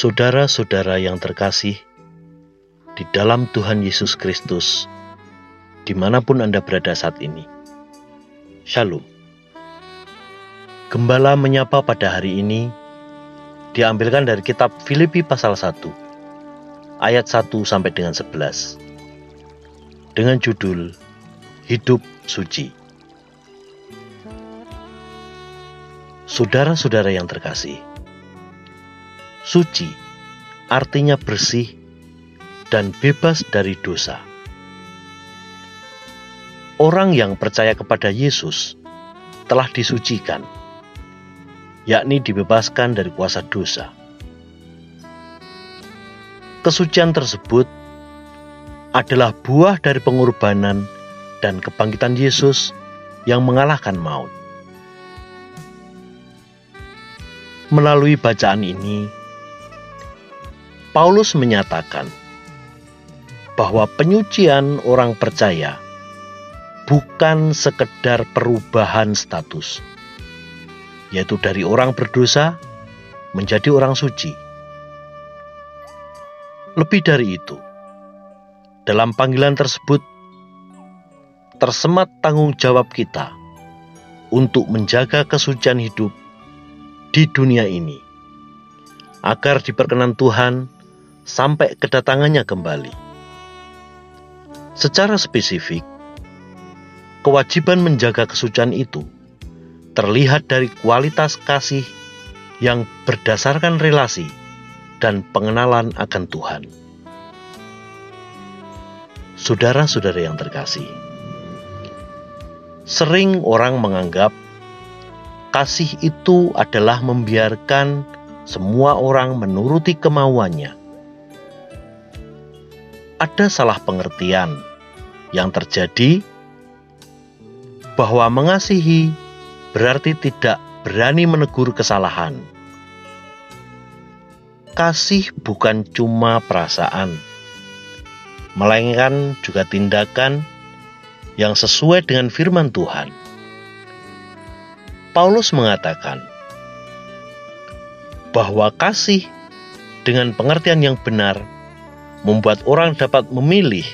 Saudara-saudara yang terkasih, di dalam Tuhan Yesus Kristus, di mana pun Anda berada saat ini, Shalom. Gembala menyapa pada hari ini diambilkan dari kitab Filipi pasal 1, ayat 1 sampai dengan 11, dengan judul Hidup Suci. Saudara-saudara yang terkasih, Suci artinya bersih dan bebas dari dosa. Orang yang percaya kepada Yesus telah disucikan, yakni dibebaskan dari kuasa dosa. Kesucian tersebut adalah buah dari pengorbanan dan kebangkitan Yesus yang mengalahkan maut. Melalui bacaan ini, Paulus menyatakan bahwa penyucian orang percaya bukan sekedar perubahan status, yaitu dari orang berdosa menjadi orang suci. Lebih dari itu, dalam panggilan tersebut tersemat tanggung jawab kita untuk menjaga kesucian hidup di dunia ini, agar diperkenan Tuhan sampai kedatangannya kembali. Secara spesifik, kewajiban menjaga kesucian itu terlihat dari kualitas kasih yang berdasarkan relasi dan pengenalan akan Tuhan. Saudara-saudara yang terkasih, sering orang menganggap kasih itu adalah membiarkan semua orang menuruti kemauannya ada salah pengertian yang terjadi bahwa mengasihi berarti tidak berani menegur kesalahan. Kasih bukan cuma perasaan, melainkan juga tindakan yang sesuai dengan firman Tuhan. Paulus mengatakan bahwa kasih dengan pengertian yang benar membuat orang dapat memilih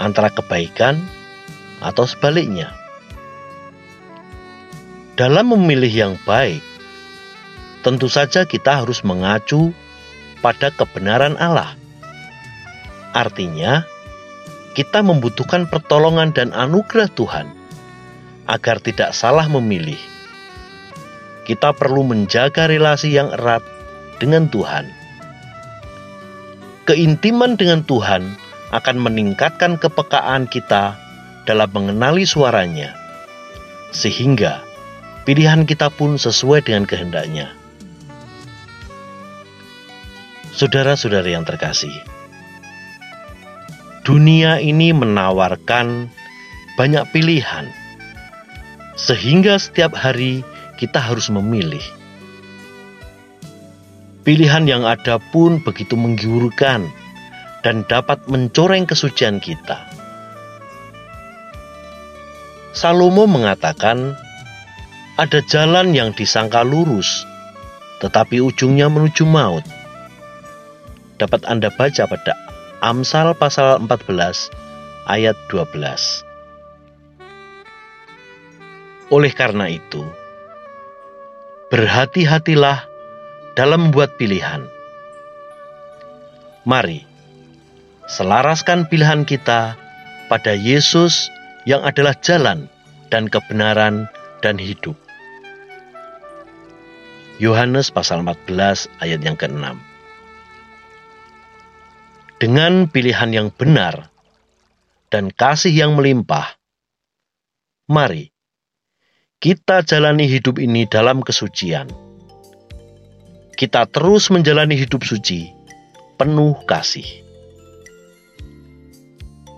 antara kebaikan atau sebaliknya. Dalam memilih yang baik, tentu saja kita harus mengacu pada kebenaran Allah. Artinya, kita membutuhkan pertolongan dan anugerah Tuhan agar tidak salah memilih. Kita perlu menjaga relasi yang erat dengan Tuhan Keintiman dengan Tuhan akan meningkatkan kepekaan kita dalam mengenali suaranya, sehingga pilihan kita pun sesuai dengan kehendaknya. Saudara-saudara yang terkasih, dunia ini menawarkan banyak pilihan, sehingga setiap hari kita harus memilih Pilihan yang ada pun begitu menggiurkan dan dapat mencoreng kesucian kita. Salomo mengatakan, ada jalan yang disangka lurus, tetapi ujungnya menuju maut. Dapat Anda baca pada Amsal pasal 14 ayat 12. Oleh karena itu, berhati-hatilah dalam membuat pilihan. Mari, selaraskan pilihan kita pada Yesus yang adalah jalan dan kebenaran dan hidup. Yohanes pasal 14 ayat yang ke-6 Dengan pilihan yang benar dan kasih yang melimpah, mari kita jalani hidup ini dalam kesucian kita terus menjalani hidup suci, penuh kasih.